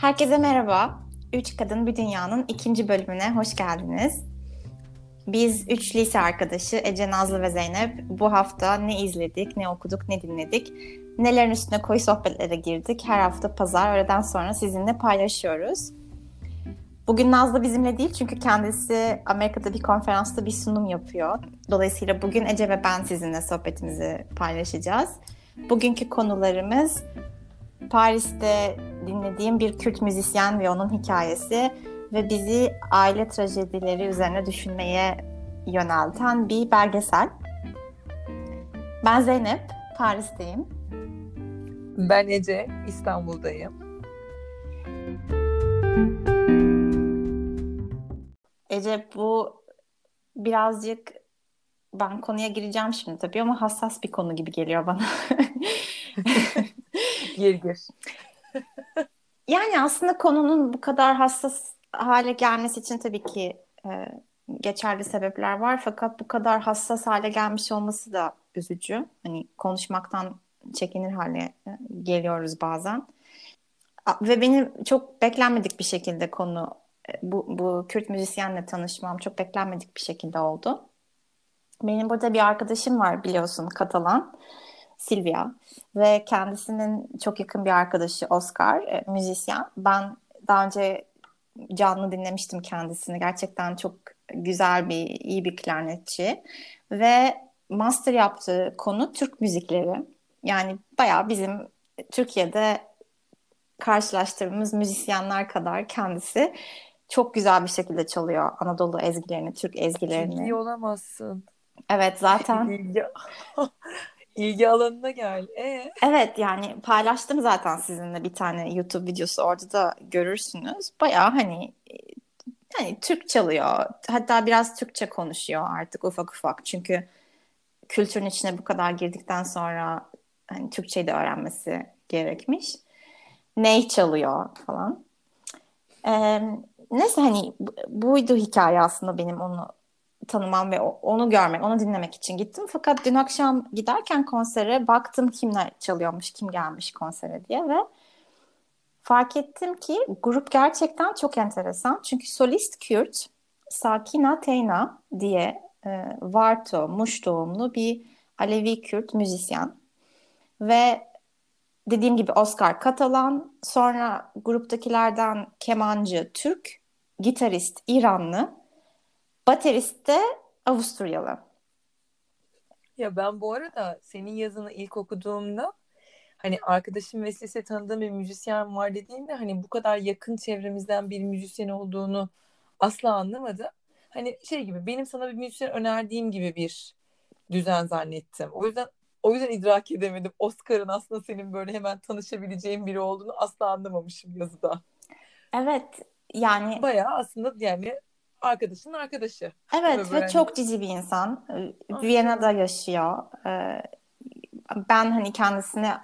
Herkese merhaba. Üç Kadın Bir Dünya'nın ikinci bölümüne hoş geldiniz. Biz üç lise arkadaşı Ece, Nazlı ve Zeynep bu hafta ne izledik, ne okuduk, ne dinledik, nelerin üstüne koyu sohbetlere girdik. Her hafta pazar öğleden sonra sizinle paylaşıyoruz. Bugün Nazlı bizimle değil çünkü kendisi Amerika'da bir konferansta bir sunum yapıyor. Dolayısıyla bugün Ece ve ben sizinle sohbetimizi paylaşacağız. Bugünkü konularımız Paris'te dinlediğim bir Kürt müzisyen ve onun hikayesi ve bizi aile trajedileri üzerine düşünmeye yönelten bir belgesel. Ben Zeynep, Paris'teyim. Ben Ece, İstanbul'dayım. Ece bu birazcık ben konuya gireceğim şimdi tabii ama hassas bir konu gibi geliyor bana. gir gir. yani aslında konunun bu kadar hassas hale gelmesi için tabii ki e, geçerli sebepler var fakat bu kadar hassas hale gelmiş olması da üzücü. Hani konuşmaktan çekinir hale e, geliyoruz bazen. Ve benim çok beklenmedik bir şekilde konu e, bu, bu Kürt müzisyenle tanışmam çok beklenmedik bir şekilde oldu. Benim burada bir arkadaşım var biliyorsun Katalan. Silvia ve kendisinin çok yakın bir arkadaşı Oscar, e, müzisyen. Ben daha önce canlı dinlemiştim kendisini. Gerçekten çok güzel bir, iyi bir klarnetçi. Ve master yaptığı konu Türk müzikleri. Yani bayağı bizim Türkiye'de karşılaştırdığımız müzisyenler kadar kendisi çok güzel bir şekilde çalıyor Anadolu ezgilerini, Türk ezgilerini. Ciddi olamazsın. Evet zaten. ilgi alanına gel. Ee? Evet yani paylaştım zaten sizinle bir tane YouTube videosu orada da görürsünüz. Baya hani hani Türk çalıyor. Hatta biraz Türkçe konuşuyor artık ufak ufak. Çünkü kültürün içine bu kadar girdikten sonra hani Türkçeyi de öğrenmesi gerekmiş. Ney çalıyor falan. Ee, neyse hani buydu hikaye aslında benim onu tanımam ve onu görmek, onu dinlemek için gittim. Fakat dün akşam giderken konsere baktım kimler çalıyormuş, kim gelmiş konsere diye ve fark ettim ki grup gerçekten çok enteresan. Çünkü solist Kürt Sakina Teyna diye e, Varto, Muş doğumlu bir Alevi Kürt müzisyen. Ve dediğim gibi Oscar Katalan, sonra gruptakilerden kemancı Türk, gitarist İranlı, Baterist de Avusturyalı. Ya ben bu arada senin yazını ilk okuduğumda hani arkadaşım vesilesiyle tanıdığım bir müzisyen var dediğinde hani bu kadar yakın çevremizden bir müzisyen olduğunu asla anlamadım. Hani şey gibi benim sana bir müzisyen önerdiğim gibi bir düzen zannettim. O yüzden o yüzden idrak edemedim. Oscar'ın aslında senin böyle hemen tanışabileceğin biri olduğunu asla anlamamışım yazıda. Evet yani bayağı aslında yani arkadaşın arkadaşı. Evet ve çok cici bir insan. Aynen. Viyana'da yaşıyor. Ee, ben hani kendisine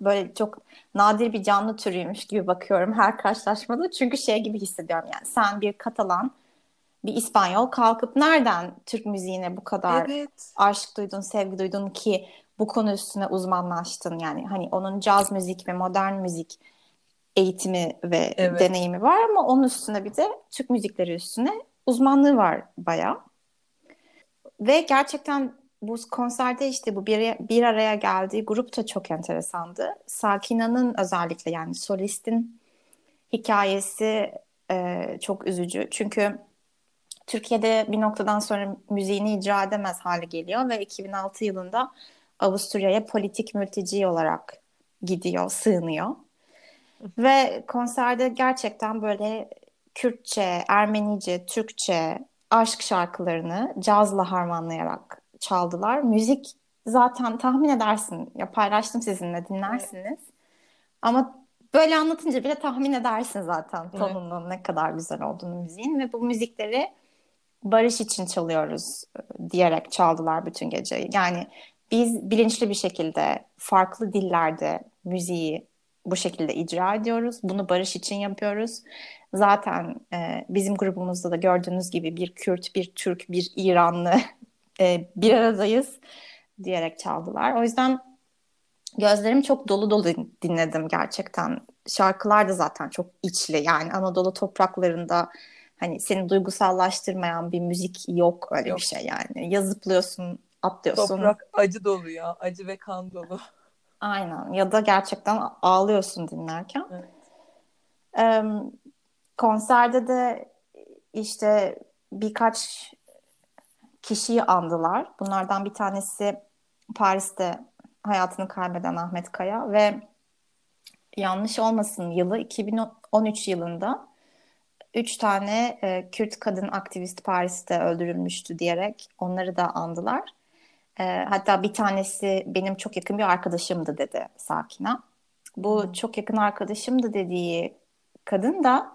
böyle çok nadir bir canlı türüymüş gibi bakıyorum her karşılaşmada. Çünkü şey gibi hissediyorum yani sen bir Katalan, bir İspanyol kalkıp nereden Türk müziğine bu kadar evet. aşk duydun, sevgi duydun ki bu konu üstüne uzmanlaştın yani hani onun caz müzik ve modern müzik eğitimi ve evet. deneyimi var ama onun üstüne bir de Türk müzikleri üstüne uzmanlığı var bayağı. Ve gerçekten bu konserde işte bu bir, bir araya geldiği grup da çok enteresandı. Sakina'nın özellikle yani solistin hikayesi e, çok üzücü. Çünkü Türkiye'de bir noktadan sonra müziğini icra edemez hale geliyor ve 2006 yılında Avusturya'ya politik mülteci olarak gidiyor, sığınıyor. Ve konserde gerçekten böyle Kürtçe, Ermenice, Türkçe aşk şarkılarını cazla harmanlayarak çaldılar. Müzik zaten tahmin edersin. Ya paylaştım sizinle dinlersiniz. Evet. Ama böyle anlatınca bile tahmin edersin zaten tonunun evet. ne kadar güzel olduğunu müziğin ve bu müzikleri barış için çalıyoruz e, diyerek çaldılar bütün geceyi. Yani biz bilinçli bir şekilde farklı dillerde müziği bu şekilde icra ediyoruz. Bunu barış için yapıyoruz. Zaten e, bizim grubumuzda da gördüğünüz gibi bir Kürt, bir Türk, bir İranlı e, bir aradayız diyerek çaldılar. O yüzden gözlerim çok dolu dolu dinledim gerçekten. şarkılar da zaten çok içli. Yani Anadolu topraklarında hani seni duygusallaştırmayan bir müzik yok öyle yok. bir şey yani. Yazıplıyorsun, atlıyorsun. Toprak acı dolu ya. Acı ve kan dolu. Aynen. Ya da gerçekten ağlıyorsun dinlerken. Evet. Ee, konserde de işte birkaç kişiyi andılar. Bunlardan bir tanesi Paris'te hayatını kaybeden Ahmet Kaya ve yanlış olmasın yılı 2013 yılında üç tane e, Kürt kadın aktivist Paris'te öldürülmüştü diyerek onları da andılar. E, hatta bir tanesi benim çok yakın bir arkadaşımdı dedi Sakina. Bu hmm. çok yakın arkadaşımdı dediği kadın da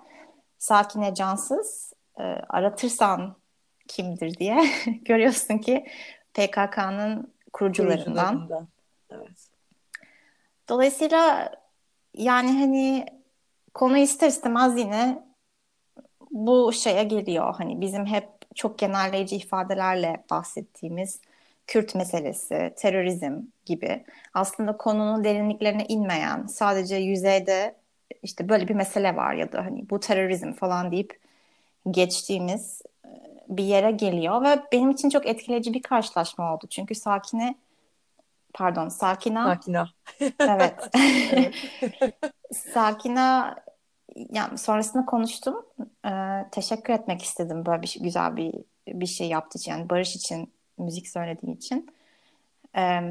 Sakine Cansız e, aratırsan kimdir diye görüyorsun ki PKK'nın kurucularından. Evet. Dolayısıyla yani hani konu ister istemez yine bu şeye geliyor. Hani bizim hep çok genelleyici ifadelerle bahsettiğimiz Kürt meselesi, terörizm gibi. Aslında konunun derinliklerine inmeyen, sadece yüzeyde işte böyle bir mesele var ya da hani bu terörizm falan deyip geçtiğimiz e, bir yere geliyor ve benim için çok etkileyici bir karşılaşma oldu. Çünkü Sakine pardon Sakina. Sakina. Evet. Sakina yani sonrasında konuştum. Ee, teşekkür etmek istedim. Böyle bir şey, güzel bir bir şey yaptığı için yani Barış için müzik söylediği için. Ee,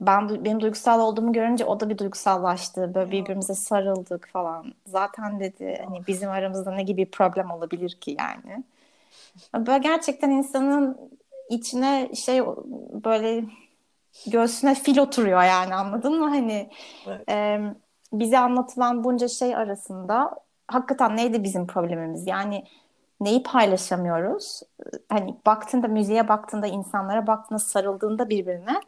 ben benim duygusal olduğumu görünce o da bir duygusallaştı. Böyle birbirimize sarıldık falan. Zaten dedi hani bizim aramızda ne gibi bir problem olabilir ki yani. Böyle gerçekten insanın içine şey böyle göğsüne fil oturuyor yani anladın mı? Hani evet. e, bize anlatılan bunca şey arasında hakikaten neydi bizim problemimiz? Yani neyi paylaşamıyoruz? Hani baktığında müziğe baktığında insanlara baktığında sarıldığında birbirine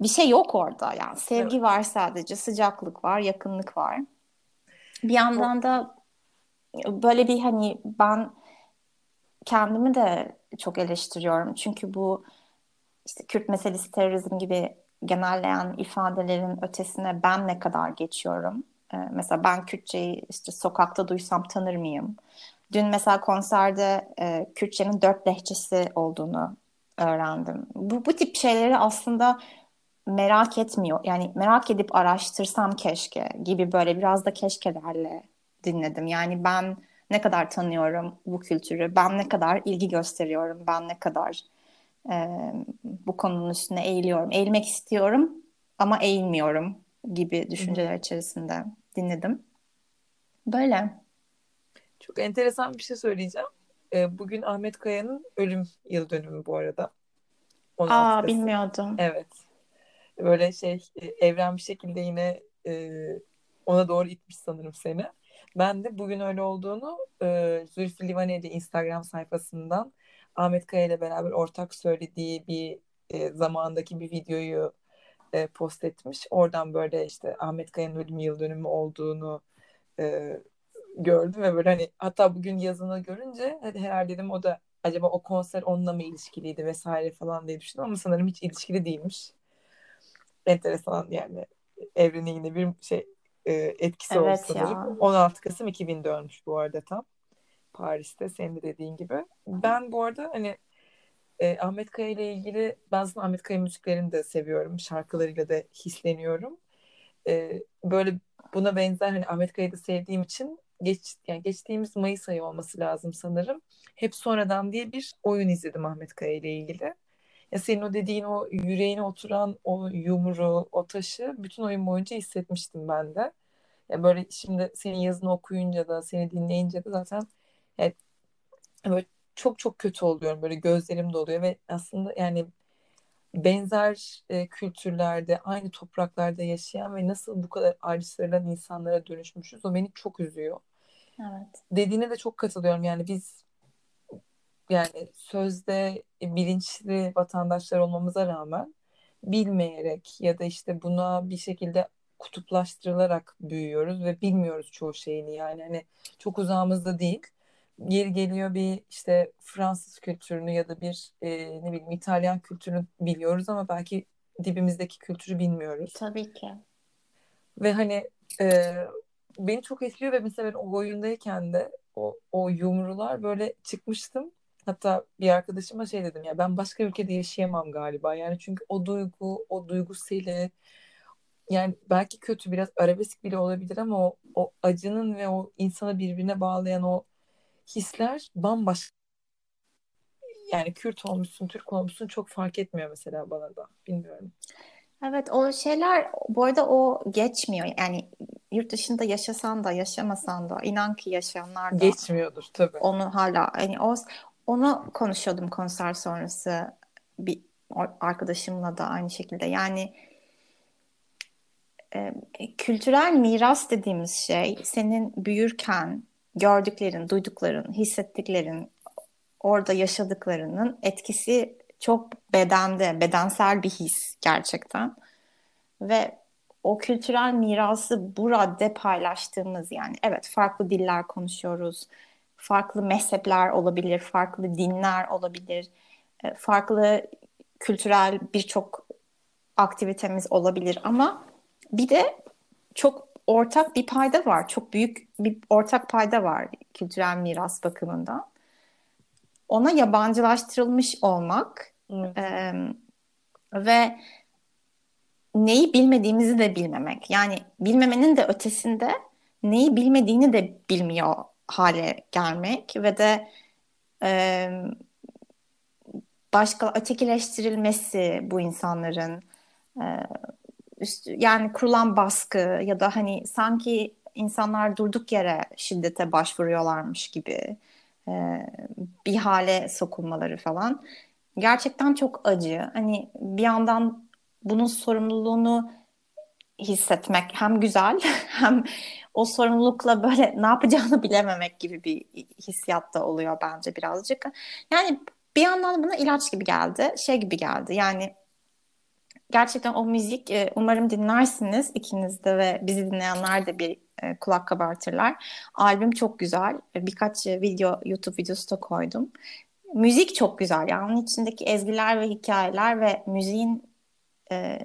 bir şey yok orada. Yani sevgi evet. var sadece sıcaklık var yakınlık var. Bir yandan da böyle bir hani ben kendimi de çok eleştiriyorum. Çünkü bu işte Kürt meselesi terörizm gibi genelleyen ifadelerin ötesine ben ne kadar geçiyorum? Ee, mesela ben Kürtçeyi işte sokakta duysam tanır mıyım dün mesela konserde e, Kürtçenin dört lehçesi olduğunu öğrendim bu, bu tip şeyleri aslında merak etmiyor. Yani merak edip araştırsam keşke gibi böyle biraz da keşkelerle dinledim. Yani ben ne kadar tanıyorum bu kültürü, ben ne kadar ilgi gösteriyorum, ben ne kadar e, bu konunun üstüne eğiliyorum. Eğilmek istiyorum ama eğilmiyorum gibi düşünceler içerisinde dinledim. Böyle. Çok enteresan bir şey söyleyeceğim. E, bugün Ahmet Kaya'nın ölüm yıl dönümü bu arada. Aa bilmiyordum. Evet böyle şey e, evren bir şekilde yine e, ona doğru itmiş sanırım seni. Ben de bugün öyle olduğunu e, Zülfü Livaneli Instagram sayfasından Ahmet Kaya ile beraber ortak söylediği bir e, zamandaki bir videoyu e, post etmiş. Oradan böyle işte Ahmet Kaya'nın ölüm yıl dönümü olduğunu e, gördüm ve böyle hani hatta bugün yazını görünce hadi herhalde dedim o da acaba o konser onunla mı ilişkiliydi vesaire falan diye düşündüm ama sanırım hiç ilişkili değilmiş enteresan yani evrene yine bir şey e, etkisi evet oldu sanırım. Ya. 16 Kasım 2004'müş bu arada tam. Paris'te senin de dediğin gibi. Ben bu arada hani e, Ahmet Kaya ile ilgili ben zaten Ahmet Kaya müziklerini de seviyorum. Şarkılarıyla da hisleniyorum. E, böyle buna benzer hani Ahmet Kaya'yı da sevdiğim için geç yani geçtiğimiz Mayıs ayı olması lazım sanırım. Hep sonradan diye bir oyun izledim Ahmet Kaya ile ilgili. Ya senin o dediğin o yüreğine oturan o yumru, o taşı bütün oyun boyunca hissetmiştim ben de. Ya böyle şimdi senin yazını okuyunca da seni dinleyince de zaten evet, böyle çok çok kötü oluyorum. Böyle gözlerim doluyor ve aslında yani benzer e, kültürlerde, aynı topraklarda yaşayan ve nasıl bu kadar ayrıştırılan insanlara dönüşmüşüz o beni çok üzüyor. Evet. Dediğine de çok katılıyorum. Yani biz yani sözde bilinçli vatandaşlar olmamıza rağmen bilmeyerek ya da işte buna bir şekilde kutuplaştırılarak büyüyoruz ve bilmiyoruz çoğu şeyini yani hani çok uzağımızda değil. Geri geliyor bir işte Fransız kültürünü ya da bir e, ne bileyim İtalyan kültürünü biliyoruz ama belki dibimizdeki kültürü bilmiyoruz. Tabii ki. Ve hani e, beni çok etkiliyor ve mesela ben o oyundayken de o, o yumrular böyle çıkmıştım. Hatta bir arkadaşıma şey dedim ya ben başka ülkede yaşayamam galiba. Yani çünkü o duygu, o duygusuyla yani belki kötü biraz arabesk bile olabilir ama o, o acının ve o insanı birbirine bağlayan o hisler bambaşka. Yani Kürt olmuşsun, Türk olmuşsun çok fark etmiyor mesela bana da. Bilmiyorum. Evet o şeyler bu arada o geçmiyor. Yani yurt dışında yaşasan da yaşamasan da inan ki yaşayanlar da geçmiyordur tabii. Onu hala hani o onu konuşuyordum konser sonrası bir arkadaşımla da aynı şekilde. Yani e, kültürel miras dediğimiz şey senin büyürken gördüklerin, duydukların, hissettiklerin, orada yaşadıklarının etkisi çok bedende, bedensel bir his gerçekten. Ve o kültürel mirası burada paylaştığımız yani evet farklı diller konuşuyoruz. Farklı mezhepler olabilir, farklı dinler olabilir. E, farklı kültürel birçok aktivitemiz olabilir ama bir de çok ortak bir payda var. Çok büyük bir ortak payda var kültürel miras bakımından. Ona yabancılaştırılmış olmak evet. e, ve neyi bilmediğimizi de bilmemek. Yani bilmemenin de ötesinde neyi bilmediğini de bilmiyor hale gelmek ve de e, başka ötekileştirilmesi bu insanların e, üst, yani kurulan baskı ya da hani sanki insanlar durduk yere şiddete başvuruyorlarmış gibi e, bir hale sokulmaları falan gerçekten çok acı. Hani bir yandan bunun sorumluluğunu hissetmek hem güzel hem o sorumlulukla böyle ne yapacağını bilememek gibi bir hissiyat da oluyor bence birazcık. Yani bir yandan buna ilaç gibi geldi, şey gibi geldi. Yani gerçekten o müzik e, umarım dinlersiniz ikiniz de ve bizi dinleyenler de bir e, kulak kabartırlar. Albüm çok güzel. E, birkaç video YouTube videosu da koydum. Müzik çok güzel. Yani onun içindeki ezgiler ve hikayeler ve müziğin e,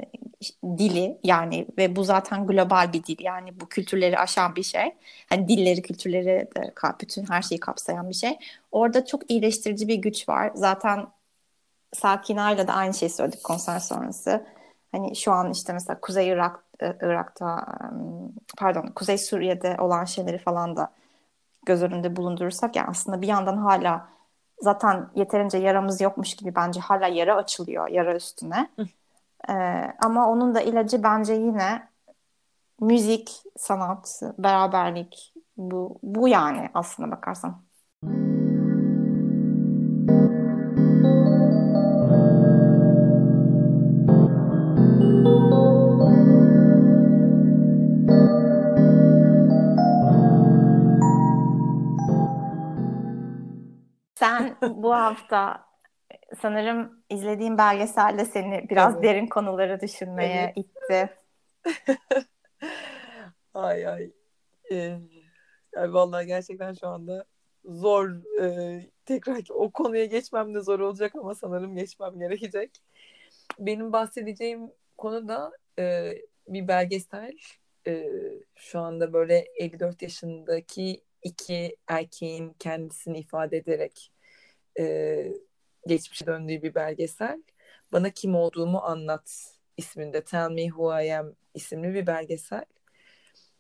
dili yani ve bu zaten global bir dil yani bu kültürleri aşan bir şey. Hani dilleri, kültürleri de bütün her şeyi kapsayan bir şey. Orada çok iyileştirici bir güç var. Zaten Sakina'yla da aynı şeyi söyledik konser sonrası. Hani şu an işte mesela Kuzey Irak e, Irak'ta pardon Kuzey Suriye'de olan şeyleri falan da göz önünde bulundurursak yani aslında bir yandan hala zaten yeterince yaramız yokmuş gibi bence hala yara açılıyor yara üstüne. Ee, ama onun da ilacı bence yine müzik, sanat, beraberlik bu bu yani aslında bakarsan. Sen bu hafta sanırım izlediğim belgeselde seni biraz evet. derin konuları düşünmeye evet. itti. ay ay. Ee, yani vallahi gerçekten şu anda zor e, tekrar o konuya geçmem de zor olacak ama sanırım geçmem gerekecek. Benim bahsedeceğim konu da e, bir belgesel. E, şu anda böyle 54 yaşındaki iki erkeğin kendisini ifade ederek e, geçmişe döndüğü bir belgesel. Bana kim olduğumu anlat isminde Tell Me Who I Am isimli bir belgesel.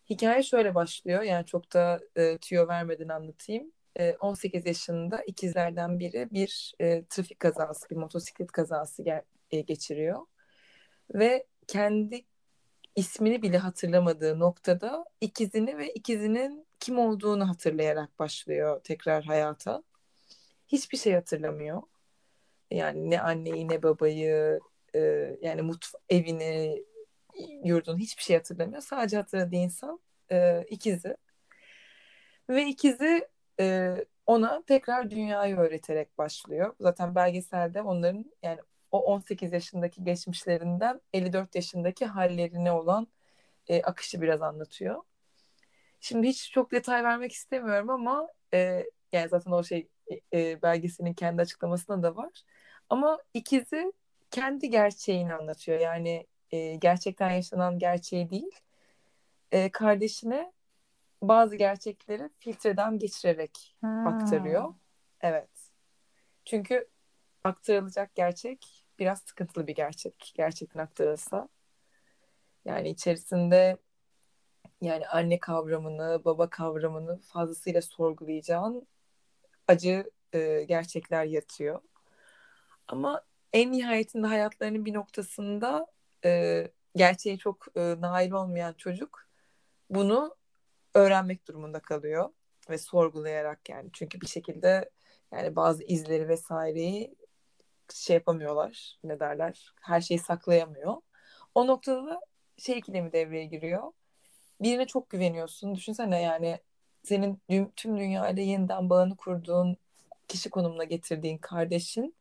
Hikaye şöyle başlıyor. Yani çok da e, tüyo vermeden anlatayım. E, 18 yaşında ikizlerden biri bir e, trafik kazası, bir motosiklet kazası ger- e, geçiriyor. Ve kendi ismini bile hatırlamadığı noktada ikizini ve ikizinin kim olduğunu hatırlayarak başlıyor tekrar hayata. Hiçbir şey hatırlamıyor. Yani ne anneyi ne babayı e, yani mutf evini yurdunu hiçbir şey hatırlamıyor. Sadece hatırladığı insan e, ikizi. Ve ikizi e, ona tekrar dünyayı öğreterek başlıyor. Zaten belgeselde onların yani o 18 yaşındaki geçmişlerinden 54 yaşındaki hallerine olan e, akışı biraz anlatıyor. Şimdi hiç çok detay vermek istemiyorum ama e, yani zaten o şey e, belgeselin kendi açıklamasında da var. Ama ikizi kendi gerçeğini anlatıyor. Yani e, gerçekten yaşanan gerçeği değil. E, kardeşine bazı gerçekleri filtreden geçirerek Hmm. aktarıyor. Evet. Çünkü aktarılacak gerçek biraz sıkıntılı bir gerçek. Gerçekten aktarılsa. Yani içerisinde yani anne kavramını, baba kavramını fazlasıyla sorgulayacağın acı e, gerçekler yatıyor. Ama en nihayetinde hayatlarının bir noktasında e, gerçeği çok e, nail olmayan çocuk bunu öğrenmek durumunda kalıyor ve sorgulayarak yani çünkü bir şekilde yani bazı izleri vesaireyi şey yapamıyorlar ne derler her şeyi saklayamıyor. O noktada da şey ikilemi devreye giriyor. Birine çok güveniyorsun. Düşünsene yani senin tüm dünyayla yeniden bağını kurduğun kişi konumuna getirdiğin kardeşin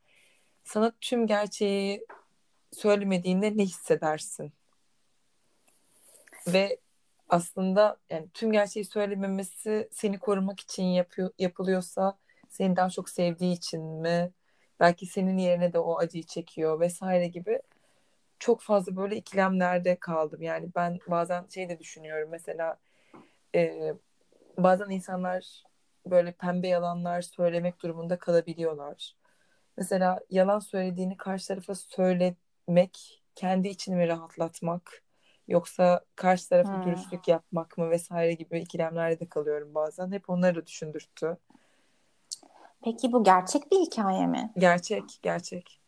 sana tüm gerçeği söylemediğinde ne hissedersin? Ve aslında yani tüm gerçeği söylememesi seni korumak için yapıyor, yapılıyorsa seni daha çok sevdiği için mi? Belki senin yerine de o acıyı çekiyor vesaire gibi çok fazla böyle ikilemlerde kaldım. Yani ben bazen şey de düşünüyorum mesela e, bazen insanlar böyle pembe yalanlar söylemek durumunda kalabiliyorlar. Mesela yalan söylediğini karşı tarafa söylemek kendi içini mi rahatlatmak yoksa karşı tarafa Hmm. dürüstlük yapmak mı vesaire gibi ikilemlerde de kalıyorum bazen. Hep onları da düşündürttü. Peki bu gerçek bir hikaye mi? Gerçek, gerçek.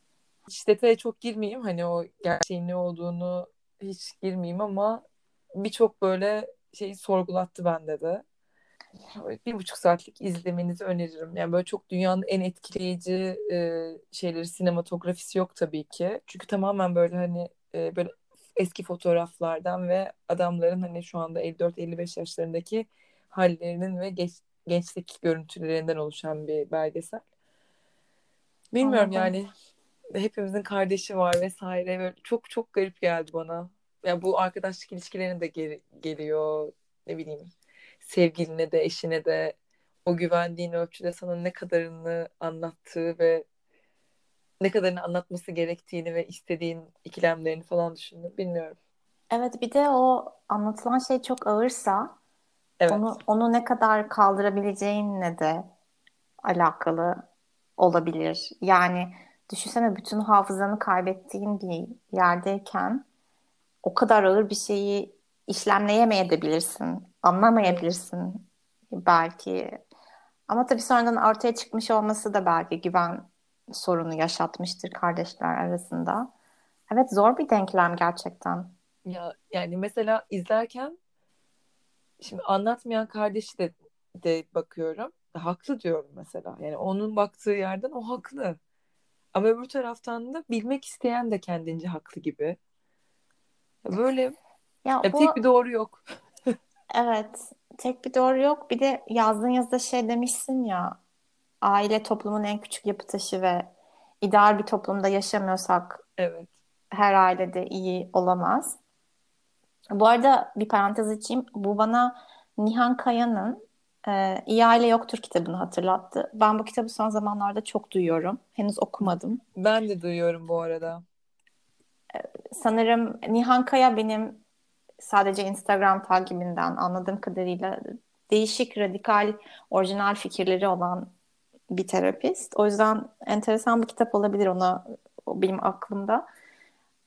Hiç detaya çok girmeyeyim. Hani o gerçeğin ne olduğunu hiç girmeyeyim ama birçok böyle şey sorgulattı bende de. Bir buçuk saatlik izlemenizi öneririm. Yani böyle çok dünyanın en etkileyici e, şeyleri sinematografisi yok tabii ki. Çünkü tamamen böyle hani e, böyle eski fotoğraflardan ve adamların hani şu anda 54-55 yaşlarındaki hallerinin ve geç, gençlik görüntülerinden oluşan bir belgesel. Bilmiyorum Anladım. yani hepimizin kardeşi var vesaire. Böyle çok çok garip geldi bana. Ya bu arkadaşlık ilişkilerine de geri- geliyor. Ne bileyim sevgiline de eşine de o güvendiğin ölçüde sana ne kadarını anlattığı ve ne kadarını anlatması gerektiğini ve istediğin ikilemlerini falan düşündüm. Bilmiyorum. Evet bir de o anlatılan şey çok ağırsa Evet. onu onu ne kadar kaldırabileceğinle de alakalı olabilir. Yani düşünsene bütün hafızanı kaybettiğin bir yerdeyken o kadar ağır bir şeyi işlemleyemeyebilirsin, anlamayabilirsin belki. Ama tabii sonradan ortaya çıkmış olması da belki güven sorunu yaşatmıştır kardeşler arasında. Evet zor bir denklem gerçekten. Ya yani mesela izlerken şimdi anlatmayan kardeşi de de bakıyorum. Haklı diyorum mesela. Yani onun baktığı yerden o haklı. Ama öbür taraftan da bilmek isteyen de kendince haklı gibi. Böyle Ya ya o tek bir doğru yok. evet tek bir doğru yok. Bir de yazdığın yazıda şey demişsin ya aile toplumun en küçük yapı taşı ve ideal bir toplumda yaşamıyorsak Evet. her ailede iyi olamaz. Bu arada bir parantez açayım. Bu bana Nihan Kaya'nın e, İyi Aile Yoktur kitabını hatırlattı. Ben bu kitabı son zamanlarda çok duyuyorum. Henüz okumadım. Ben de duyuyorum bu arada. Sanırım Nihan Kaya benim sadece Instagram takibinden anladığım kadarıyla değişik, radikal, orijinal fikirleri olan bir terapist. O yüzden enteresan bir kitap olabilir ona o benim aklımda.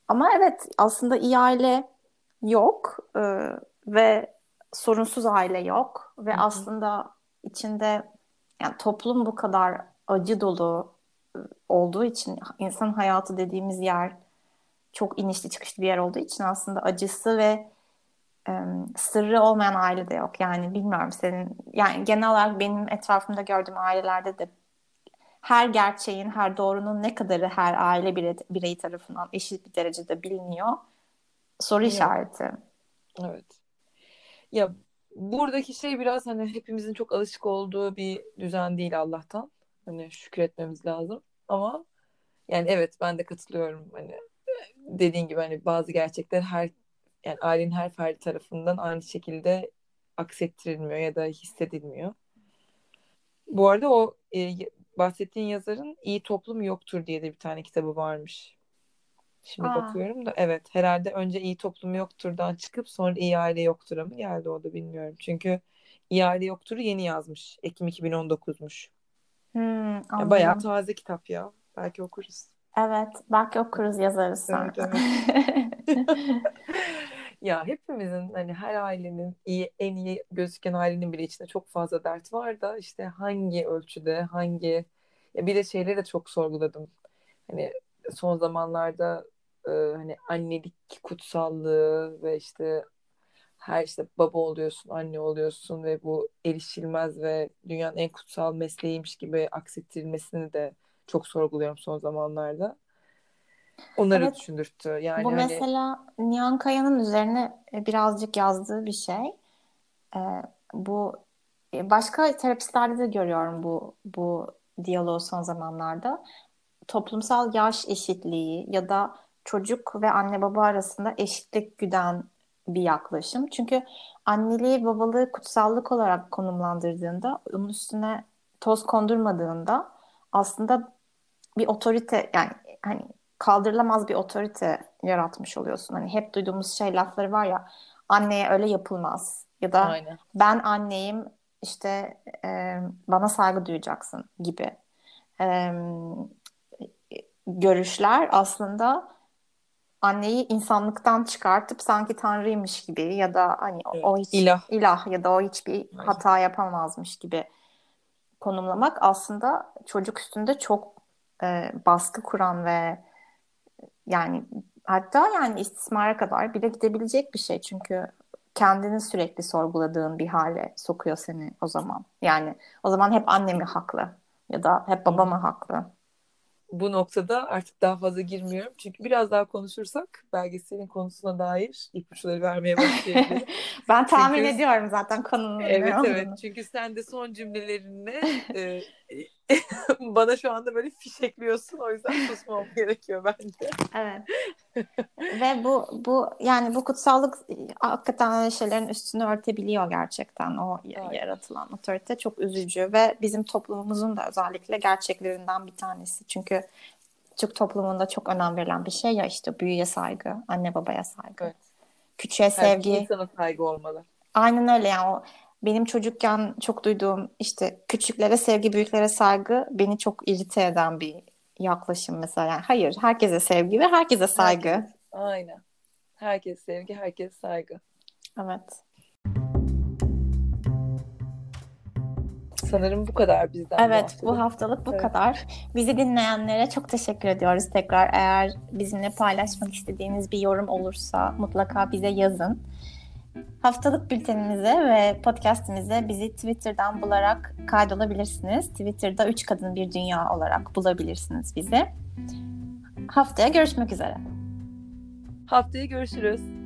Ama evet aslında iyi aile yok e, ve sorunsuz aile yok ve Hı hı. aslında içinde yani toplum bu kadar acı dolu e, olduğu için insan hayatı dediğimiz yer çok inişli çıkışlı bir yer olduğu için aslında acısı ve e, sırrı olmayan aile de yok. Yani bilmiyorum senin yani genel olarak benim etrafımda gördüğüm ailelerde de her gerçeğin, her doğrunun ne kadarı her aile bire- bireyi tarafından eşit bir derecede biliniyor. Soru Yok. işareti. Evet. Ya buradaki şey biraz hani hepimizin çok alışık olduğu bir düzen değil Allah'tan. Hani şükretmemiz lazım. Ama yani evet ben de katılıyorum. Hani dediğin gibi hani bazı gerçekler her yani ailenin her ferdi tarafından aynı şekilde aksettirilmiyor ya da hissedilmiyor. Bu arada o e, bahsettiğin yazarın İyi Toplum Yoktur diye de bir tane kitabı varmış. Şimdi Aa, bakıyorum da evet herhalde önce iyi toplum yoktur'dan çıkıp sonra iyi aile yoktur'a mı geldi o da bilmiyorum. Çünkü İade Yoktur'u yeni yazmış. Ekim 2019'muş. Hmm, Ya bayağı taze kitap ya. Belki okuruz. Evet, belki okuruz yazarız sonra. Evet, Ya hepimizin hani her ailenin iyi en iyi gözüken ailenin bile içinde çok fazla dert var da işte hangi ölçüde hangi ya bir de şeyleri de çok sorguladım. Hani son zamanlarda e, hani annelik kutsallığı ve işte her işte baba oluyorsun, anne oluyorsun ve bu erişilmez ve dünyanın en kutsal mesleğiymiş gibi aksettirilmesini de çok sorguluyorum son zamanlarda. Onları Evet, düşündürttü. Yani bu hani mesela Nihan Kaya'nın üzerine birazcık yazdığı bir şey. Ee, bu e, başka terapistlerde de görüyorum bu bu diyaloğu son zamanlarda. Toplumsal yaş eşitliği ya da çocuk ve anne baba arasında eşitlik güden bir yaklaşım. Çünkü anneliği babalığı kutsallık olarak konumlandırdığında onun üstüne toz kondurmadığında aslında bir otorite yani hani kaldırılamaz bir otorite yaratmış oluyorsun. Hani hep duyduğumuz şey lafları var ya anneye öyle yapılmaz ya da aynen. ben anneyim işte e, bana saygı duyacaksın gibi e, görüşler aslında anneyi insanlıktan çıkartıp sanki tanrıymış gibi ya da hani o- Evet. o hiç İlah. ilah ya da o hiçbir Aynen. hata yapamazmış gibi konumlamak aslında çocuk üstünde çok e, baskı kuran ve yani hatta yani istismara kadar bile gidebilecek bir şey. Çünkü kendini sürekli sorguladığın bir hale sokuyor seni o zaman. Yani o zaman hep annem mi haklı ya da hep babam mı haklı? Bu noktada artık daha fazla girmiyorum. Çünkü biraz daha konuşursak belgeselin konusuna dair ipuçları vermeye başlayabilirim. Ben tahmin Çünkü- ediyorum zaten konunun Evet evet. Çünkü sen de son cümlelerinle e, bana şu anda böyle fişekliyorsun. O yüzden susmam gerekiyor bence. Evet. Ve bu bu yani bu kutsallık hakikaten öyle şeylerin üstünü örtebiliyor gerçekten o Aynen. yaratılan otorite çok üzücü ve bizim toplumumuzun da özellikle gerçeklerinden bir tanesi. Çünkü Türk toplumunda çok önem verilen bir şey ya işte büyüye saygı, anne babaya saygı, Evet. küçüğe Her sevgi. insana saygı olmalı. Aynen öyle yani o benim çocukken çok duyduğum işte küçüklere sevgi, büyüklere saygı beni çok irite eden bir yaklaşım mesela. Yani hayır, herkese sevgi ve herkese saygı. Herkes- aynen. Herkes sevgi, herkes saygı. Evet. Sanırım bu kadar bizden Evet, haftalık. bu haftalık bu Evet. kadar. Bizi dinleyenlere çok teşekkür ediyoruz tekrar. Eğer bizimle paylaşmak istediğiniz bir yorum olursa mutlaka bize yazın. Haftalık bültenimize ve podcastimize bizi Twitter'dan bularak kaydolabilirsiniz. Twitter'da 3 Kadın Bir Dünya olarak bulabilirsiniz bizi. Haftaya görüşmek üzere. Haftaya görüşürüz.